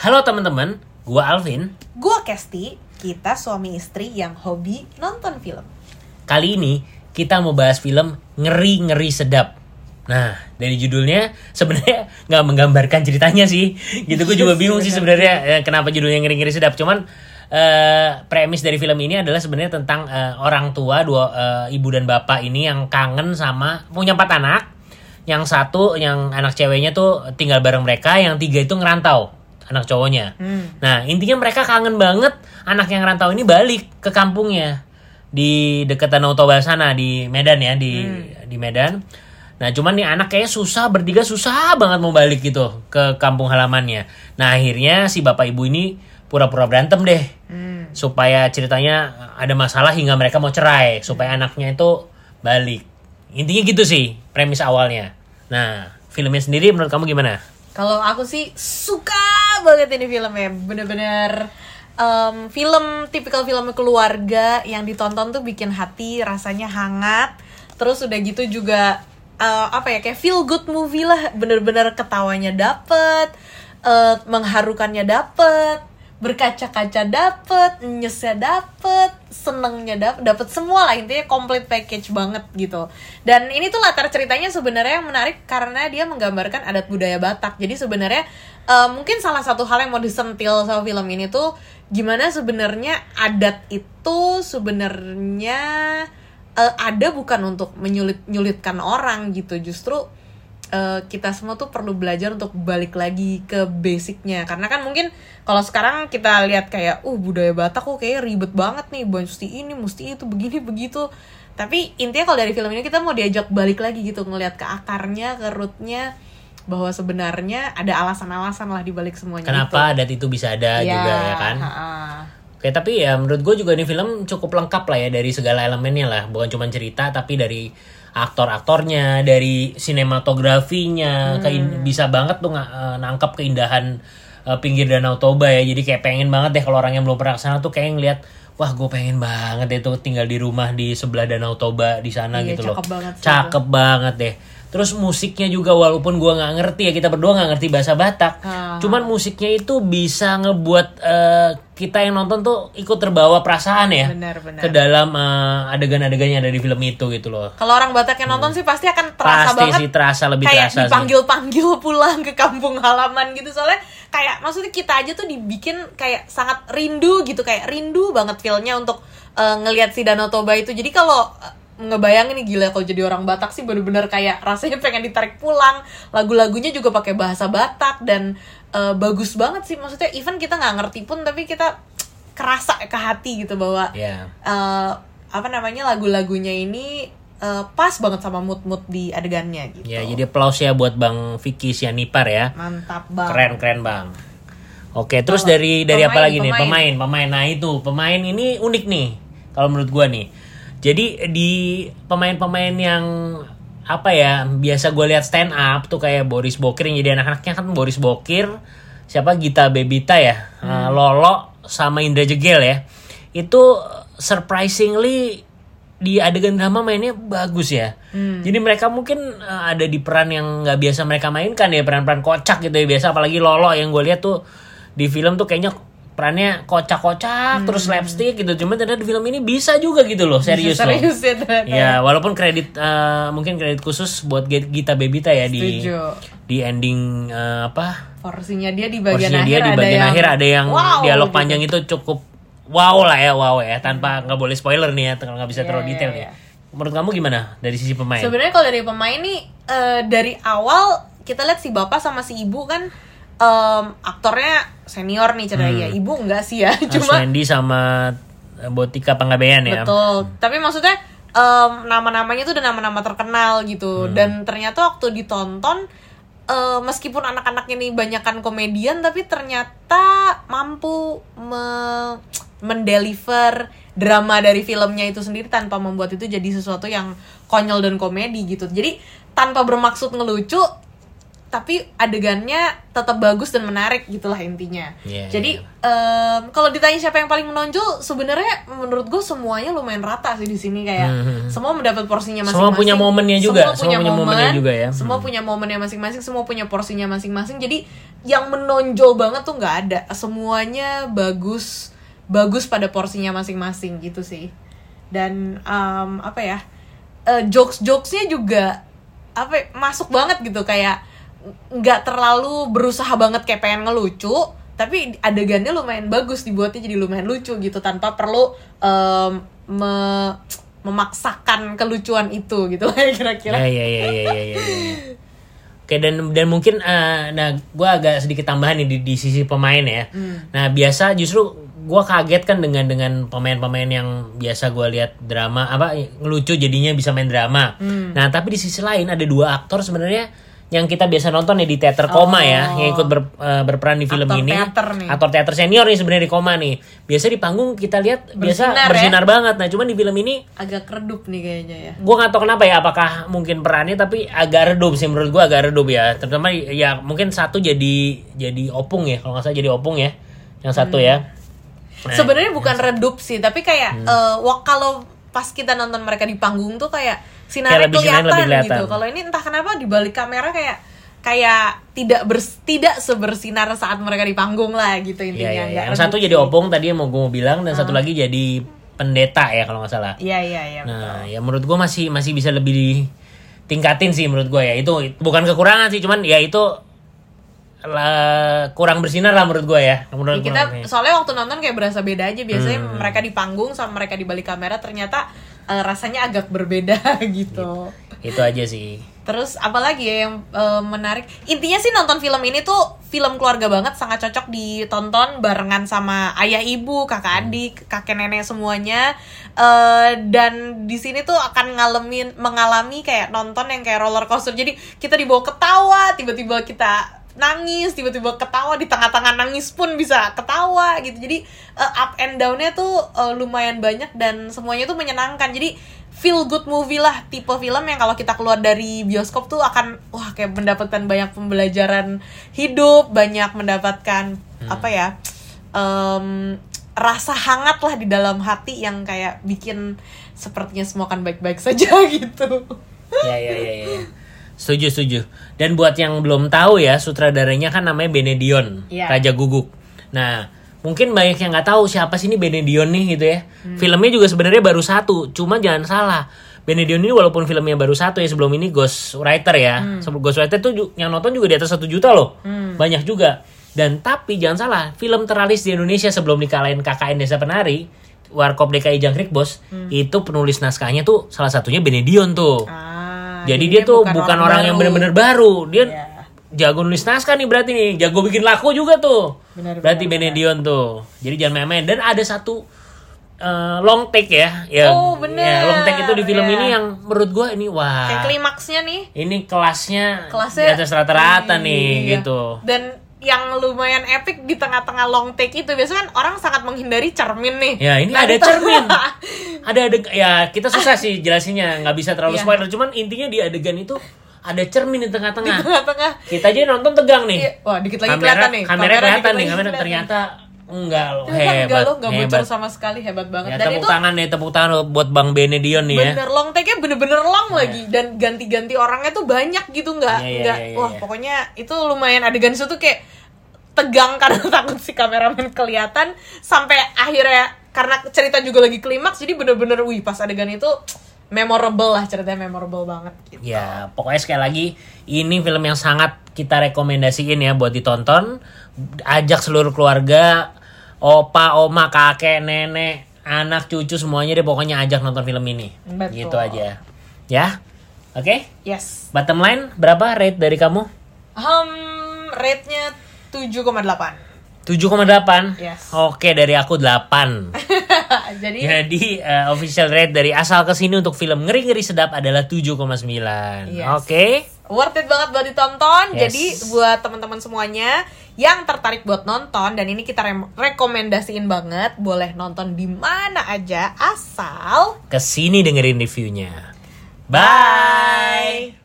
Halo teman-teman, gua Alvin. Gua Kesti, kita suami istri yang hobi nonton film. Kali ini kita mau bahas film ngeri-ngeri sedap. Nah, dari judulnya sebenarnya nggak menggambarkan ceritanya sih. Gitu gue juga bingung sih sebenarnya eh, kenapa judulnya ngeri-ngeri sedap. Cuman eh, premis dari film ini adalah sebenarnya tentang eh, orang tua dua eh, ibu dan bapak ini yang kangen sama punya empat anak. Yang satu yang anak ceweknya tuh tinggal bareng mereka, yang tiga itu ngerantau anak cowoknya. Nah, intinya mereka kangen banget anak yang ngerantau ini balik ke kampungnya di dekat Danau Toba sana di Medan ya, di di Medan. Nah, cuman nih anak kayaknya susah bertiga susah banget mau balik gitu ke kampung halamannya. Nah, akhirnya si bapak ibu ini pura-pura berantem deh. Supaya ceritanya ada masalah hingga mereka mau cerai, supaya anaknya itu balik. Intinya gitu sih premis awalnya. Nah, filmnya sendiri menurut kamu gimana? Kalau aku sih suka banget ini filmnya, bener-bener em, film tipikal film keluarga yang ditonton tuh bikin hati rasanya hangat. Terus udah gitu juga eh, apa ya kayak feel good movie lah, bener-bener ketawanya dapet, eh, mengharukannya dapet, berkaca-kaca dapet, nyesnya dapet, senengnya dapet, dapet semua lah intinya complete package banget gitu. Dan ini tuh latar ceritanya sebenarnya yang menarik karena dia menggambarkan adat budaya Batak. Jadi sebenarnya eh, mungkin salah satu hal yang mau disentil sama film ini tuh gimana sebenarnya adat itu sebenarnya eh, ada bukan untuk menyulit nyulitkan orang gitu, justru eh, kita semua tuh perlu belajar untuk balik lagi ke basicnya karena kan mungkin kalau sekarang kita lihat kayak uh budaya Batak kok kayak ribet banget nih mesti ini mesti itu begini begitu tapi intinya kalau dari film ini kita mau diajak balik lagi gitu ngelihat ke akarnya ke rootnya bahwa sebenarnya ada alasan-alasan lah di balik semuanya Kenapa adat itu bisa ada itu. juga ya kan? ha-ha. Oke tapi ya menurut gue juga ini film cukup lengkap lah ya dari segala elemennya lah bukan cuma cerita tapi dari aktor-aktornya dari sinematografinya kein- bisa banget tuh nga- eh, nangkep keindahan eh, pinggir danau Toba ya. Jadi kayak pengen banget deh kalau orang yang belum pernah ke sana tuh kayak ngeliat wah gue pengen banget deh tuh tinggal di rumah di sebelah danau Toba di sana Iya, gitu loh. cakep banget sih cakep banget deh. Terus musiknya juga walaupun gua nggak ngerti ya kita berdua nggak ngerti bahasa Batak Ah. cuman musiknya itu bisa ngebuat eh, kita yang nonton tuh ikut terbawa perasaan ya Benar-benar. ke dalam eh, adegan-adegan yang ada di film itu gitu loh. Kalau orang Batak yang nonton sih pasti akan terasa pasti banget. sih terasa lebih kayak terasa sih. dipanggil-panggil pulang ke kampung halaman gitu. Soalnya kayak maksudnya kita aja tuh dibikin kayak sangat rindu gitu. Kayak rindu banget feelnya untuk eh, ngelihat si Danau Toba itu. Jadi kalau eh, ngebayangin nih gila kalau jadi orang Batak sih bener-bener kayak rasanya pengen ditarik pulang. Lagu-lagunya juga pakai bahasa Batak dan eh, bagus banget sih. Maksudnya even kita nggak ngerti pun tapi kita kerasa ke hati gitu bahwa ya eh, apa namanya lagu-lagunya ini eh, pas banget sama mood-mood di adegannya gitu. ya jadi applause ya buat Bang Vicky Sianipar ya. Mantap banget. keren keren bang. Oke terus Kalau dari dari apa pemain, lagi nih? pemain. pemain pemain. Nah itu pemain ini unik nih kalau menurut gua nih jadi di pemain-pemain yang apa ya biasa gue lihat stand up tuh kayak Boris Bokir yang jadi anak-anaknya kan Boris Bokir siapa Gita Bebita ya Hmm. eh, Lolo sama Indra Jegel ya itu surprisingly di adegan drama mainnya bagus ya. Hmm. Jadi mereka mungkin uh, ada di peran yang nggak biasa mereka mainkan ya peran-peran kocak gitu ya biasa apalagi Lolo yang gue lihat tuh di film tuh kayaknya perannya kocak-kocak terus slapstick gitu. Cuman ternyata di film ini bisa juga gitu loh serius, loh. Serius ya ternyata. Ya walaupun kredit uh, mungkin kredit khusus buat Gita Bebita ya di Setuju. di ending uh, apa Porsinya dia di bagian porsinya akhir dia di ada bagian yang akhir ada yang wow, dialog gitu. panjang itu cukup wow lah ya wow ya tanpa nggak boleh spoiler nih ya kalau nggak bisa Iya, terlalu iya, detail iya. ya menurut kamu gimana dari sisi pemain Sebenarnya kalau dari pemain nih eh, dari awal kita lihat si bapak sama si ibu kan em, aktornya senior nih cerita ya. Ibu enggak sih ya, cuma Aswendi sama eh, Botika Panggabean ya Betul. Tapi maksudnya em, nama-namanya tuh udah nama-nama terkenal gitu. Hmm. Dan ternyata waktu ditonton eh, meskipun anak-anaknya nih banyakan komedian tapi ternyata mampu me- mendeliver drama dari filmnya itu sendiri tanpa membuat itu jadi sesuatu yang konyol dan komedi gitu. Jadi tanpa bermaksud ngelucu tapi adegannya tetap bagus dan menarik gitulah intinya. Iya, Jadi iya. em, kalau ditanya siapa yang paling menonjol, sebenarnya menurut gue semuanya lumayan rata sih di sini kayak Hmm. semua mendapat porsinya Semua masing-masing. punya momennya juga, Semua punya, semua punya momen, momennya juga ya. Semua Hmm. punya momennya masing-masing, semua punya porsinya masing-masing. Jadi yang menonjol banget tuh nggak ada. Semuanya bagus, bagus pada porsinya masing-masing gitu sih. Dan em, apa ya? eh, jokes-jokesnya juga apa ya, masuk banget gitu kayak nggak terlalu berusaha banget kayak pengen ngelucu tapi adegannya lumayan bagus dibuatnya jadi lumayan lucu gitu tanpa perlu em, me- memaksakan kelucuan itu gitu lah kira-kira Ya ya ya ya ya. ya, ya. Oke dan dan mungkin eh, nah gue agak sedikit tambahan nih di, di sisi pemain ya. Nah biasa justru gue kaget kan dengan dengan pemain-pemain yang biasa gue lihat drama apa ngelucu jadinya bisa main drama. Nah tapi di sisi lain ada dua aktor sebenarnya yang kita biasa nonton ya di teater koma ya yang ikut ber- eh, berperan di film Aktor ini. teater nih. Aktor teater senior nih sebenarnya di koma nih. Biasa di panggung kita lihat biasa Bersinar ya. bersinar banget. Nah cuman di film ini agak redup nih kayaknya ya gue nggak tahu kenapa ya apakah mungkin perannya tapi agak redup sih menurut gue agak redup ya terutama ya mungkin satu jadi jadi opung ya kalau nggak salah jadi opung ya yang satu ya Nah, sebenarnya bukan redup sih tapi kayak eh, wak- kalau pas kita nonton mereka di panggung tuh Kayak sinarnya lebih sinarnya kelihatan, lebih kelihatan. gitu. kalau ini entah kenapa di balik kamera kayak kayak tidak bers tidak sebersinar saat mereka di panggung lah gitu Iya, intinya. iya, iya. nggak yang satu jadi opung tadi yang mau gue mau bilang dan satu lagi jadi pendeta ya kalau nggak salah. Iya iya iya nah ya menurut gue masih masih bisa lebih ditingkatin sih menurut gue ya. Itu bukan kekurangan sih cuman ya itu lah, kurang bersinar lah menurut gue ya. Menurut Ya, kita soalnya waktu nonton kayak berasa beda aja. Biasanya Hmm. mereka di panggung sama mereka di balik kamera ternyata eh, rasanya agak berbeda gitu. itu aja sih Terus apalagi ya yang eh, menarik? Intinya sih nonton film ini tuh film keluarga banget, sangat cocok ditonton barengan sama ayah ibu, kakak adik, kakek nenek semuanya. Eh, dan di sini tuh akan ngalamin mengalami kayak nonton yang kayak roller coaster. Jadi kita dibawa ketawa, tiba-tiba kita nangis, tiba-tiba ketawa di tengah-tengah nangis pun bisa ketawa gitu. Jadi eh, up and down-nya tuh eh, lumayan banyak dan semuanya tuh menyenangkan. Jadi feel good movie lah tipe film yang kalau kita keluar dari bioskop tuh akan wah kayak mendapatkan banyak pembelajaran hidup banyak mendapatkan apa ya em, rasa hangat lah di dalam hati yang kayak bikin sepertinya semua akan baik-baik saja gitu ya ya ya ya. Setuju setuju. Dan buat yang belum tahu ya sutradaranya kan namanya Benedion Iya. Raja Guguk. Nah mungkin banyak yang nggak tahu siapa sih ini Benedion nih gitu ya. Filmnya juga sebenarnya baru satu cuma jangan salah. Benedion ini walaupun filmnya baru satu ya sebelum ini Ghost Writer ya sebelum Ghost Writer tuh yang nonton juga di atas satu juta loh. Banyak juga. Dan tapi jangan salah film terlaris di Indonesia sebelum dikalahin KKN Desa Penari Warkop DKI Jangkrik Bos itu penulis naskahnya tuh salah satunya Benedion tuh. Ah, jadi dia tuh bukan, orang, yang bener-bener baru. Dia Iya. jago nulis naskah nih berarti nih. Jago bikin laku juga tuh. Benar, berarti benar, Benedion tuh. Jadi jangan main-main. Dan ada satu eh, long take ya. ya Oh, bener. ya, long take itu di film Iya. ini yang menurut gua ini wah. kayak klimaksnya nih Ini kelasnya, kelasnya di atas rata-rata Iya. nih gitu. dan yang lumayan epic di tengah-tengah long take itu biasanya kan orang sangat menghindari cermin nih Ya ini Nah, ada tengah- cermin. ada ada ya kita susah sih jelasinnya nggak bisa terlalu Iya. spoiler. Cuman intinya di adegan itu ada cermin di di tengah-tengah. tengah-tengah Kita aja nonton tegang nih. Iya. Wah, dikit lagi kamera, kelihatan nih. Kamera, Kamera kelihatan nih, kamera ternyata enggak loh, Ternyata hebat. enggak loh, enggak bocor sama sekali, hebat banget. Ya, Dan tepuk itu tangan nih, tepuk tangan buat Bang Benedion nih ya. bener long take-nya bener-bener long lagi dan ganti-ganti orangnya tuh banyak gitu nggak Iya, iya, nggak iya, iya, wah iya. pokoknya itu lumayan adegan itu tuh kayak tegang karena takut si kameramen kelihatan sampai akhirnya karena cerita juga lagi klimaks jadi bener-bener wih pas adegan itu memorable lah ceritanya memorable banget gitu. Ya, pokoknya sekali lagi ini film yang sangat kita rekomendasiin ya buat ditonton. Ajak seluruh keluarga, opa, oma, kakek, nenek, anak, cucu semuanya deh pokoknya ajak nonton film ini. Betul. Gitu aja. Ya. Oke. Yes. Bottom line berapa rate dari kamu? Hmm, rate-nya 7,8. 7,8. Yes. Oke, dari aku 8. jadi Jadi eh, official rate dari asal ke sini untuk film ngeri-ngeri sedap adalah 7,9. Yes. Oke. Worth it banget buat ditonton. Yes. Jadi buat teman-teman semuanya yang tertarik buat nonton dan ini kita rem- rekomendasiin banget, boleh nonton di mana aja asal Ke sini dengerin reviewnya. Bye.